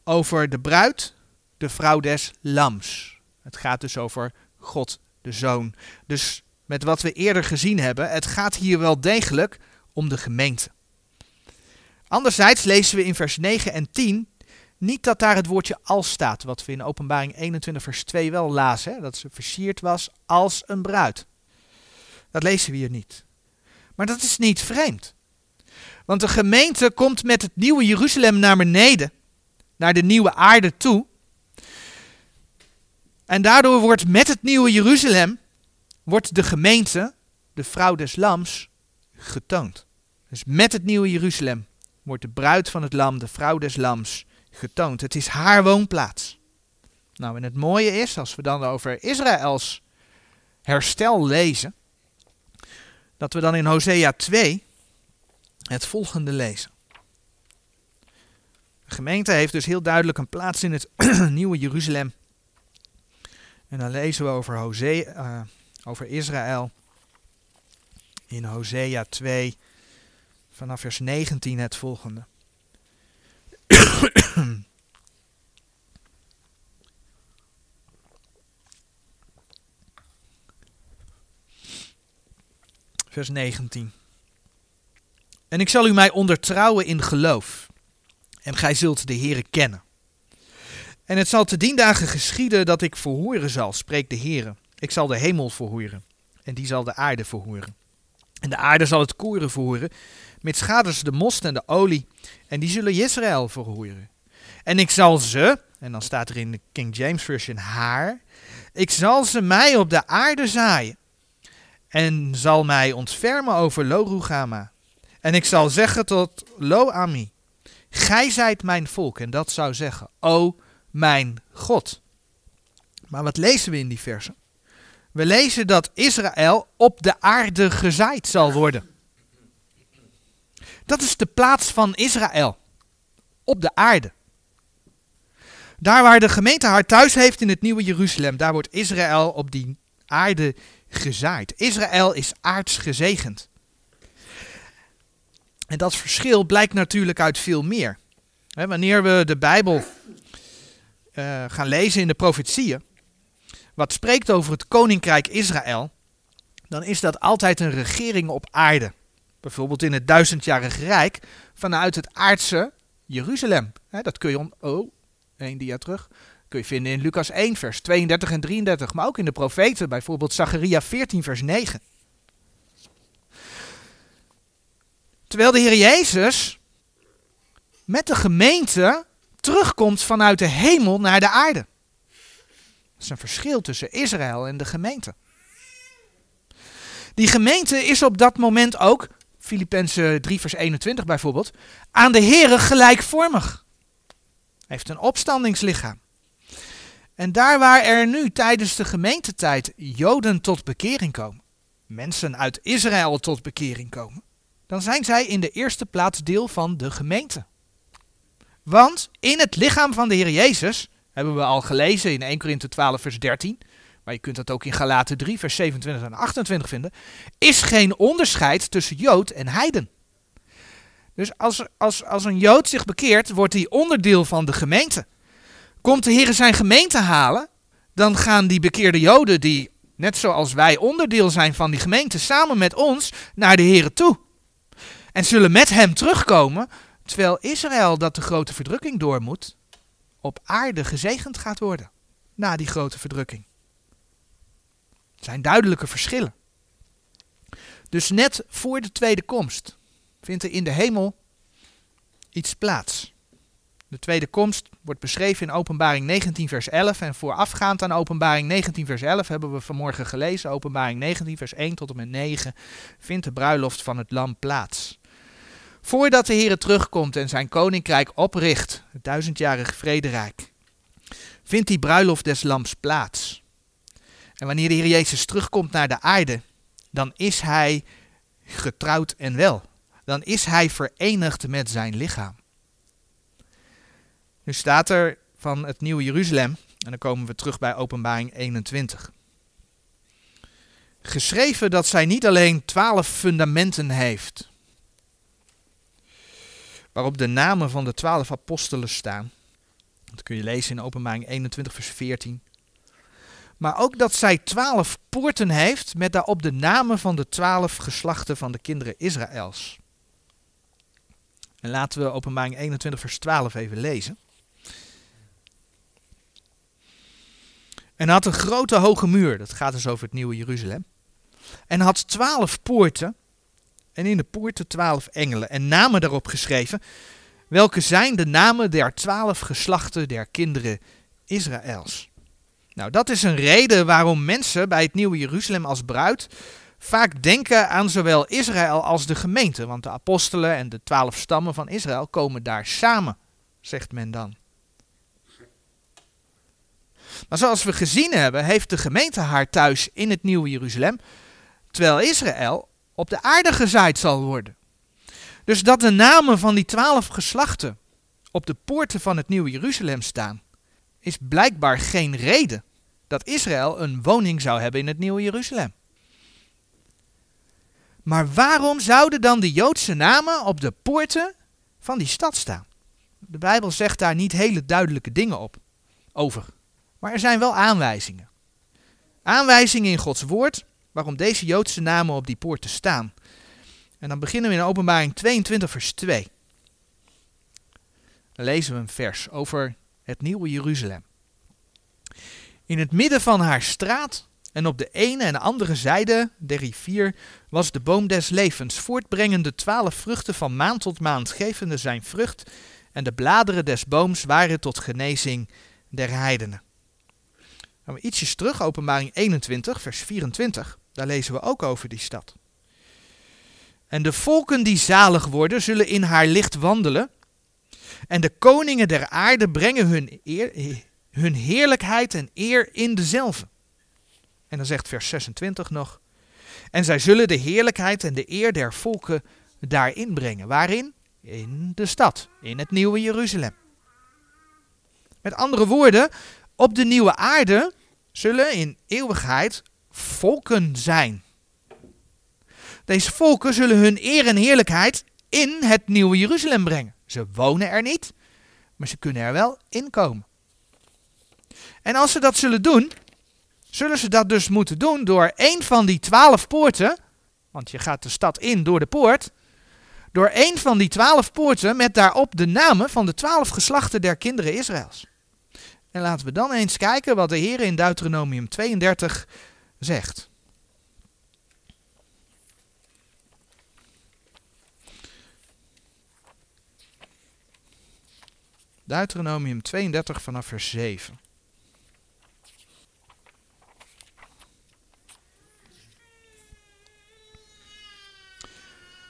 over de bruid, de vrouw des lams. Het gaat dus over God de Zoon. Dus met wat we eerder gezien hebben, het gaat hier wel degelijk om de gemeente. Anderzijds lezen we in vers 9 en 10 niet dat daar het woordje als staat, wat we in openbaring 21 vers 2 wel lazen, hè, dat ze versierd was als een bruid. Dat lezen we hier niet. Maar dat is niet vreemd. Want de gemeente komt met het nieuwe Jeruzalem naar beneden, naar de nieuwe aarde toe. En daardoor wordt met het nieuwe Jeruzalem, wordt de gemeente, de vrouw des lams, getoond. Dus met het nieuwe Jeruzalem wordt de bruid van het lam, de vrouw des lams, getoond. Het is haar woonplaats. Nou, en het mooie is, als we dan over Israëls herstel lezen, dat we dan in Hosea 2 het volgende lezen. De gemeente heeft dus heel duidelijk een plaats in het nieuwe Jeruzalem. En dan lezen we over, Hosea, uh, over Israël in Hosea 2 vanaf vers 19 het volgende. vers 19. En ik zal u mij ondertrouwen in geloof, en gij zult de Heere kennen. En het zal te dien dagen geschieden dat ik verhoeren zal, spreekt de Heere. Ik zal de hemel verhoeren, en die zal de aarde verhoeren. En de aarde zal het koeren verhoeren, met schaders de most en de olie, en die zullen Israël verhoeren. En ik zal ze, en dan staat er in de King James Version haar, ik zal ze mij op de aarde zaaien, en zal mij ontfermen over Lo En ik zal zeggen tot Lo-Ami, gij zijt mijn volk, en dat zou zeggen, o mijn God. Maar wat lezen we in die versen? We lezen dat Israël op de aarde gezaaid zal worden. Dat is de plaats van Israël. Op de aarde. Daar waar de gemeente haar thuis heeft in het nieuwe Jeruzalem, daar wordt Israël op die aarde gezaaid. Israël is aards gezegend. En dat verschil blijkt natuurlijk uit veel meer. wanneer we de Bijbel uh, gaan lezen in de profetieën, wat spreekt over het koninkrijk Israël, dan is dat altijd een regering op aarde. Bijvoorbeeld in het duizendjarige rijk vanuit het aardse Jeruzalem. dat kun je om. Oh, één dia terug. Kun je vinden in Lucas 1, vers 32 en 33, maar ook in de profeten, bijvoorbeeld Zacharia 14, vers 9. Terwijl de Heer Jezus met de gemeente terugkomt vanuit de hemel naar de aarde. Dat is een verschil tussen Israël en de gemeente. Die gemeente is op dat moment ook, Filippenzen 3 vers 21 bijvoorbeeld, aan de Here gelijkvormig. Heeft een opstandingslichaam. En daar waar er nu tijdens de gemeentetijd Joden tot bekering komen, mensen uit Israël tot bekering komen, dan zijn zij in de eerste plaats deel van de gemeente. Want in het lichaam van de Heer Jezus, hebben we al gelezen in 1 Korinthe 12 vers 13, maar je kunt dat ook in Galaten 3 vers 27 en 28 vinden, is geen onderscheid tussen Jood en Heiden. Dus als, als, als een Jood zich bekeert, wordt hij onderdeel van de gemeente. Komt de Heer zijn gemeente halen, dan gaan die bekeerde Joden, die net zoals wij onderdeel zijn van die gemeente, samen met ons naar de Heer toe. En zullen met hem terugkomen, terwijl Israël, dat de grote verdrukking door moet, op aarde gezegend gaat worden. Na die grote verdrukking. Zijn duidelijke verschillen. Dus net voor de tweede komst vindt er in de hemel iets plaats. De tweede komst wordt beschreven in Openbaring 19, vers 11. En voorafgaand aan Openbaring 19, vers 11 hebben we vanmorgen gelezen. Openbaring 19, vers 1 tot en met 9 vindt de bruiloft van het lam plaats. Voordat de Heer terugkomt en zijn koninkrijk opricht, het duizendjarige vrederijk, vindt die bruiloft des lams plaats. En wanneer de Heer Jezus terugkomt naar de aarde, dan is hij getrouwd en wel. Dan is hij verenigd met zijn lichaam. Nu staat er van het nieuwe Jeruzalem, en dan komen we terug bij Openbaring 21. Geschreven dat zij niet alleen twaalf fundamenten heeft, waarop de namen van de twaalf apostelen staan. Dat kun je lezen in Openbaring 21, vers 14. Maar ook dat zij twaalf poorten heeft met daarop de namen van de twaalf geslachten van de kinderen Israëls. En laten we Openbaring 21, vers 12 even lezen. En had een grote hoge muur, dat gaat dus over het nieuwe Jeruzalem. En had twaalf poorten en in de poorten twaalf engelen en namen daarop geschreven, welke zijn de namen der twaalf geslachten der kinderen Israëls. Nou, dat is een reden waarom mensen bij het nieuwe Jeruzalem als bruid vaak denken aan zowel Israël als de gemeente, want de apostelen en de twaalf stammen van Israël komen daar samen, zegt men dan. Maar zoals we gezien hebben, heeft de gemeente haar thuis in het nieuwe Jeruzalem, terwijl Israël op de aarde gezaaid zal worden. Dus dat de namen van die twaalf geslachten op de poorten van het Nieuwe Jeruzalem staan, is blijkbaar geen reden dat Israël een woning zou hebben in het Nieuwe Jeruzalem. Maar waarom zouden dan de Joodse namen op de poorten van die stad staan? De Bijbel zegt daar niet hele duidelijke dingen op over. Maar er zijn wel aanwijzingen. Aanwijzingen in Gods woord waarom deze Joodse namen op die poorten staan. En dan beginnen we in openbaring 22 vers 2. Dan lezen we een vers over het nieuwe Jeruzalem. In het midden van haar straat en op de ene en andere zijde der rivier was de boom des levens, voortbrengende twaalf vruchten van maand tot maand, gevende zijn vrucht, en de bladeren des booms waren tot genezing der heidenen. Gaan we ietsjes terug, openbaring 21, vers 24. Daar lezen we ook over die stad. En de volken die zalig worden, zullen in haar licht wandelen. En de koningen der aarde brengen hun, eer, hun heerlijkheid en eer in dezelfde. En dan zegt vers 26 nog. En zij zullen de heerlijkheid en de eer der volken daarin brengen. Waarin? In de stad, in het nieuwe Jeruzalem. Met andere woorden, op de nieuwe aarde zullen in eeuwigheid volken zijn. Deze volken zullen hun eer en heerlijkheid in het nieuwe Jeruzalem brengen. Ze wonen er niet, maar ze kunnen er wel inkomen. En als ze dat zullen doen, zullen ze dat dus moeten doen door een van die twaalf poorten, want je gaat de stad in door de poort, door een van die twaalf poorten met daarop de namen van de twaalf geslachten der kinderen Israëls. En laten we dan eens kijken wat de Heer in Deuteronomium 32 zegt. Deuteronomium 32 vanaf vers 7.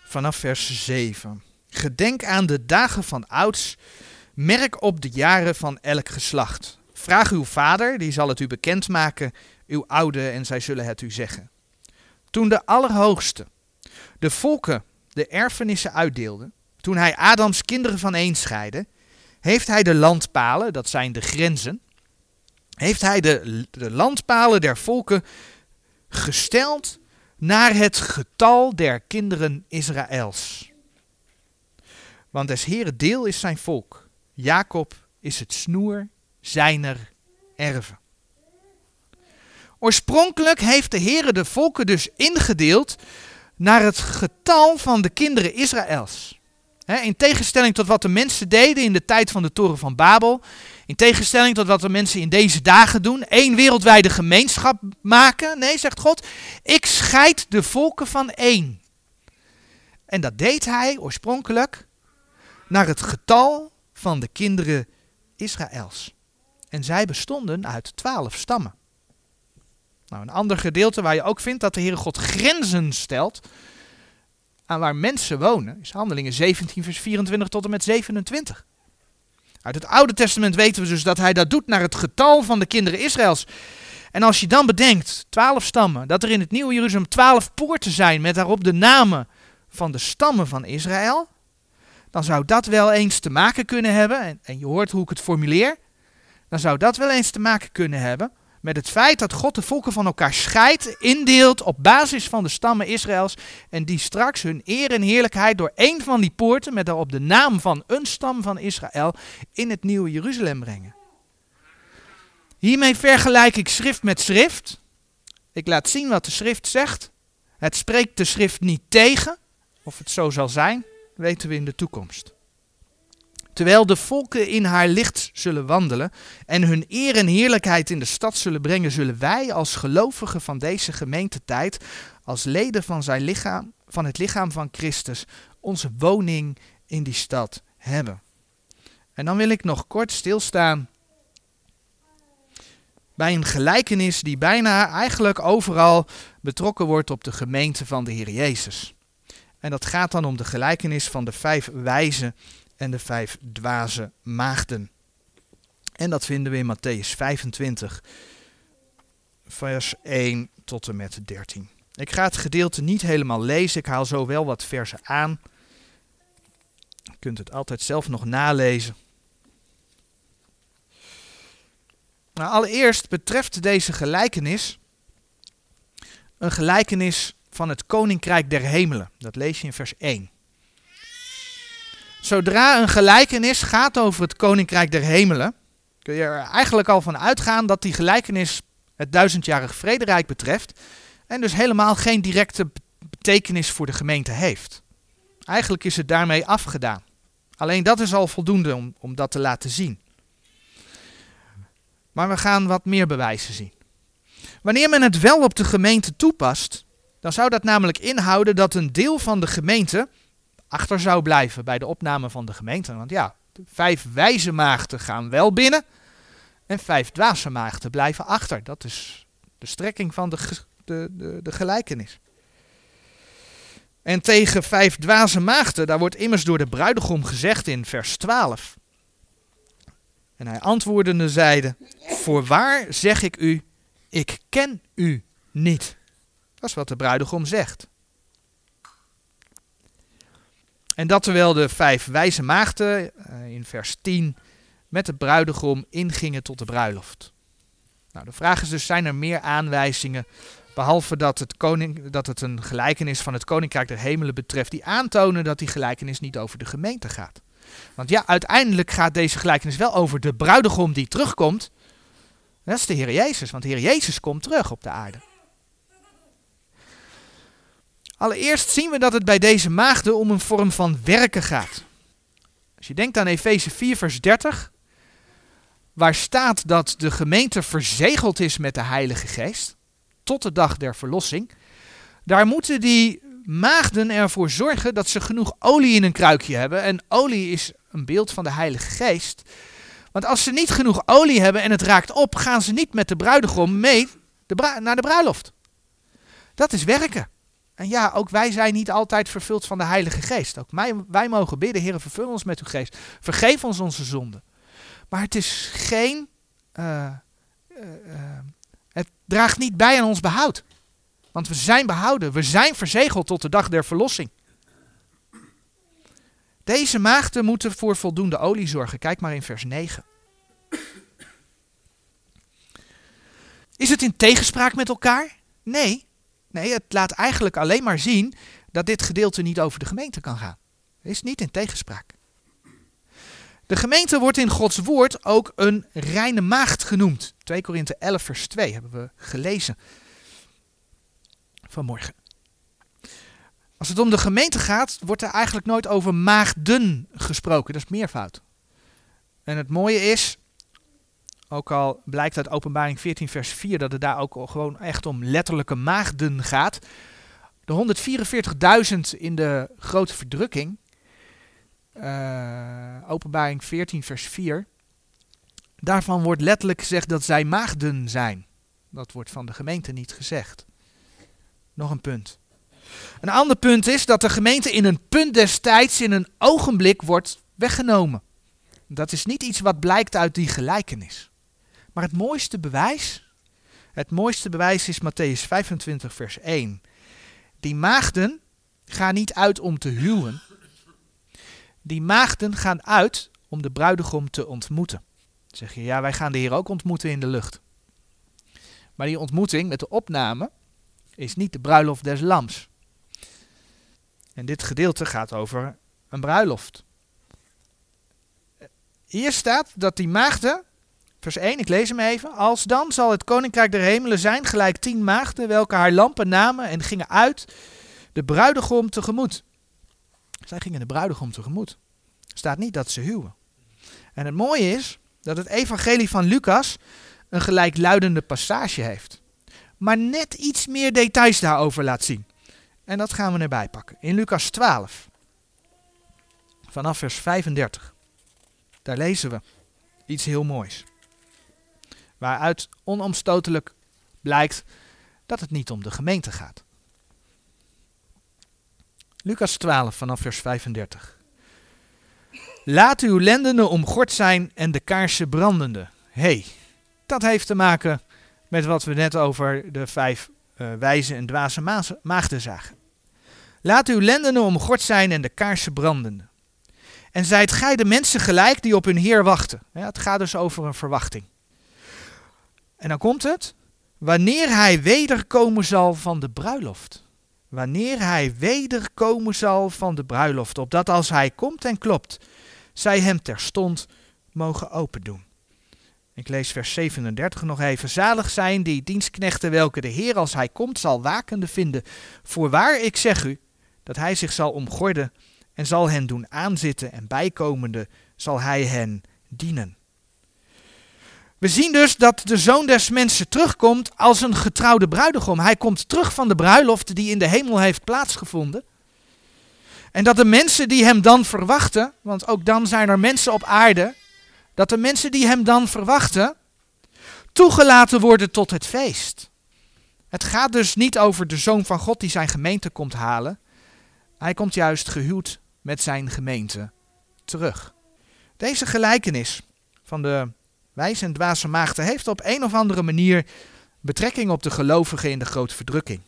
Vanaf vers 7. Gedenk aan de dagen van ouds, merk op de jaren van elk geslacht. Vraag uw vader, die zal het u bekendmaken, uw oude, en zij zullen het u zeggen. Toen de Allerhoogste de volken de erfenissen uitdeelde, toen hij Adams kinderen van een scheidde, heeft hij de landpalen, dat zijn de grenzen, heeft hij de, de landpalen der volken gesteld naar het getal der kinderen Israëls. Want des Heere deel is zijn volk, Jacob is het snoer zijner erven. Oorspronkelijk heeft de Heere de volken dus ingedeeld naar het getal van de kinderen Israëls in tegenstelling tot wat de mensen deden in de tijd van de Toren van Babel. In tegenstelling tot wat de mensen in deze dagen doen. één wereldwijde gemeenschap maken. Nee, zegt God. Ik scheid de volken van één. En dat deed hij oorspronkelijk naar het getal van de kinderen Israëls. En zij bestonden uit twaalf stammen. Nou, een ander gedeelte waar je ook vindt dat de Heere God grenzen stelt aan waar mensen wonen, is Handelingen 17, vers 24 tot en met 27. Uit het Oude Testament weten we dus dat hij dat doet naar het getal van de kinderen Israëls. En als je dan bedenkt, twaalf stammen, dat er in het Nieuwe Jeruzalem twaalf poorten zijn met daarop de namen van de stammen van Israël, dan zou dat wel eens te maken kunnen hebben, en, en je hoort hoe ik het formuleer, dan zou dat wel eens te maken kunnen hebben met het feit dat God de volken van elkaar scheidt, indeelt op basis van de stammen Israëls en die straks hun eer en heerlijkheid door een van die poorten met daarop de naam van een stam van Israël in het nieuwe Jeruzalem brengen. Hiermee vergelijk ik schrift met schrift. Ik laat zien wat de schrift zegt. Het spreekt de schrift niet tegen. Of het zo zal zijn, weten we in de toekomst. Terwijl de volken in haar licht zullen wandelen en hun eer en heerlijkheid in de stad zullen brengen, zullen wij als gelovigen van deze gemeentetijd, als leden van, zijn lichaam, van het lichaam van Christus, onze woning in die stad hebben. En dan wil ik nog kort stilstaan bij een gelijkenis die bijna eigenlijk overal betrokken wordt op de gemeente van de Heer Jezus. En dat gaat dan om de gelijkenis van de vijf wijzen en de vijf dwaze maagden. En dat vinden we in Matthäus 25, vers 1 tot en met 13. Ik ga het gedeelte niet helemaal lezen, ik haal zo wel wat versen aan. Je kunt het altijd zelf nog nalezen. Nou, allereerst betreft deze gelijkenis een gelijkenis van het koninkrijk der hemelen. Dat lees je in vers 1. Zodra een gelijkenis gaat over het koninkrijk der hemelen, kun je er eigenlijk al van uitgaan dat die gelijkenis het duizendjarig vrederijk betreft en dus helemaal geen directe betekenis voor de gemeente heeft. Eigenlijk is het daarmee afgedaan. Alleen dat is al voldoende om, om dat te laten zien. Maar we gaan wat meer bewijzen zien. Wanneer men het wel op de gemeente toepast, dan zou dat namelijk inhouden dat een deel van de gemeente achter zou blijven bij de opname van de gemeente. Want ja, vijf wijze maagden gaan wel binnen en vijf dwaze maagden blijven achter. Dat is de strekking van de, de, de, de gelijkenis. En tegen vijf dwaze maagden, daar wordt immers door de bruidegom gezegd in vers 12. En hij antwoordende zeide, voorwaar zeg ik u, ik ken u niet. Dat is wat de bruidegom zegt. En dat terwijl de vijf wijze maagden uh, in vers 10 met de bruidegom ingingen tot de bruiloft. Nou, de vraag is dus, zijn er meer aanwijzingen, behalve dat het, koning, dat het een gelijkenis van het koninkrijk der hemelen betreft, die aantonen dat die gelijkenis niet over de gemeente gaat? Want ja, uiteindelijk gaat deze gelijkenis wel over de bruidegom die terugkomt. Dat is de Heer Jezus, want de Heer Jezus komt terug op de aarde. Allereerst zien we dat het bij deze maagden om een vorm van werken gaat. Als je denkt aan Efeze 4, vers 30, waar staat dat de gemeente verzegeld is met de Heilige Geest, tot de dag der verlossing, daar moeten die maagden ervoor zorgen dat ze genoeg olie in een kruikje hebben. En olie is een beeld van de Heilige Geest. Want als ze niet genoeg olie hebben en het raakt op, gaan ze niet met de bruidegom mee naar de bruiloft. Dat is werken. En ja, ook wij zijn niet altijd vervuld van de Heilige Geest. Ook wij, mogen bidden, Heer, vervul ons met uw geest. Vergeef ons onze zonden. Maar het is geen. Uh, uh, uh, het draagt niet bij aan ons behoud. Want we zijn behouden. We zijn verzegeld tot de dag der verlossing. Deze maagden moeten voor voldoende olie zorgen. Kijk maar in vers 9. Is het in tegenspraak met elkaar? Nee. Nee, het laat eigenlijk alleen maar zien dat dit gedeelte niet over de gemeente kan gaan. Is niet in tegenspraak. De gemeente wordt in Gods woord ook een reine maagd genoemd. 2 Korinthe 11 vers 2 hebben we gelezen vanmorgen. Als het om de gemeente gaat, wordt er eigenlijk nooit over maagden gesproken. Dat is meervoud. En het mooie is, ook al blijkt uit Openbaring 14, vers 4 dat het daar ook gewoon echt om letterlijke maagden gaat. De 144.000 in de grote verdrukking, uh, Openbaring 14, vers 4. Daarvan wordt letterlijk gezegd dat zij maagden zijn. Dat wordt van de gemeente niet gezegd. Nog een punt. Een ander punt is dat de gemeente in een punt destijds, in een ogenblik, wordt weggenomen. Dat is niet iets wat blijkt uit die gelijkenis. Maar het mooiste bewijs, het mooiste bewijs is Matthäus 25, vers 1. Die maagden gaan niet uit om te huwen. Die maagden gaan uit om de bruidegom te ontmoeten. Dan zeg je, ja, wij gaan de Heer ook ontmoeten in de lucht. Maar die ontmoeting met de opname is niet de bruiloft des lams. En dit gedeelte gaat over een bruiloft. Hier staat dat die maagden, vers 1, ik lees hem even. Als dan zal het koninkrijk der hemelen zijn gelijk tien maagden, welke haar lampen namen en gingen uit de bruidegom tegemoet. Zij gingen de bruidegom tegemoet. Staat niet dat ze huwen. En het mooie is dat het evangelie van Lucas een gelijkluidende passage heeft. Maar net iets meer details daarover laat zien. En dat gaan we erbij pakken. In Lucas 12, vanaf vers 35. Daar lezen we iets heel moois. Waaruit onomstotelijk blijkt dat het niet om de gemeente gaat. Lucas 12 vanaf vers 35. Laat uw lendenen omgord zijn en de kaarsen brandende. hey, dat heeft te maken met wat we net over de vijf uh, wijze en dwaze maagden zagen. Laat uw lendenen omgord zijn en de kaarsen brandende. En zijt gij de mensen gelijk die op hun Heer wachten. Het gaat dus over een verwachting. En dan komt het. Wanneer hij wederkomen zal van de bruiloft. Wanneer hij wederkomen zal van de bruiloft. Opdat als hij komt en klopt, zij hem terstond mogen open doen. Ik lees vers 37 nog even. Zalig zijn die dienstknechten welke de Heer als hij komt zal wakende vinden. Voorwaar ik zeg u, dat hij zich zal omgorden en zal hen doen aanzitten en bijkomende zal hij hen dienen. We zien dus dat de zoon des mensen terugkomt als een getrouwde bruidegom. Hij komt terug van de bruiloft die in de hemel heeft plaatsgevonden. En dat de mensen die hem dan verwachten, want ook dan zijn er mensen op aarde, dat de mensen die hem dan verwachten, toegelaten worden tot het feest. Het gaat dus niet over de zoon van God die zijn gemeente komt halen. Hij komt juist gehuwd met zijn gemeente terug. Deze gelijkenis van de wijze en dwaze maagden heeft op een of andere manier betrekking op de gelovigen in de grote verdrukking.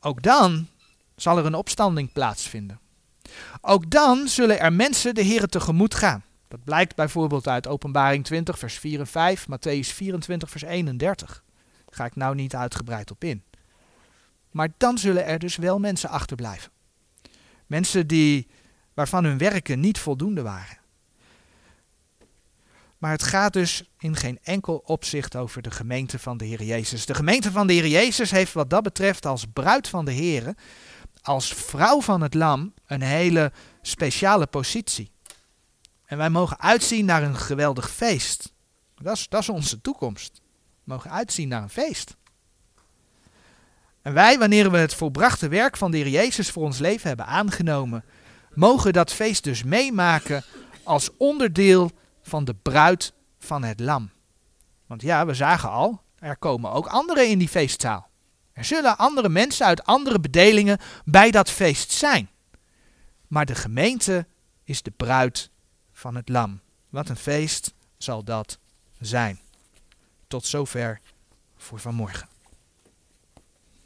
Ook dan zal er een opstanding plaatsvinden. Ook dan zullen er mensen de Heer tegemoet gaan. Dat blijkt bijvoorbeeld uit Openbaring 20, vers 4 en 5, Matthäus 24, vers 31. Daar ga ik nou niet uitgebreid op in. Maar dan zullen er dus wel mensen achterblijven. Mensen die, waarvan hun werken niet voldoende waren. Maar het gaat dus in geen enkel opzicht over de gemeente van de Heer Jezus. De gemeente van de Heer Jezus heeft wat dat betreft als bruid van de Heer, als vrouw van het lam, een hele speciale positie. En wij mogen uitzien naar een geweldig feest. Dat is, dat is onze toekomst. We mogen uitzien naar een feest. En wij, wanneer we het volbrachte werk van de Heer Jezus voor ons leven hebben aangenomen, mogen dat feest dus meemaken als onderdeel van de bruid van het lam. Want ja, we zagen al, er komen ook anderen in die feestzaal. Er zullen andere mensen uit andere bedelingen bij dat feest zijn. Maar de gemeente is de bruid van het lam. Wat een feest zal dat zijn. Tot zover voor vanmorgen.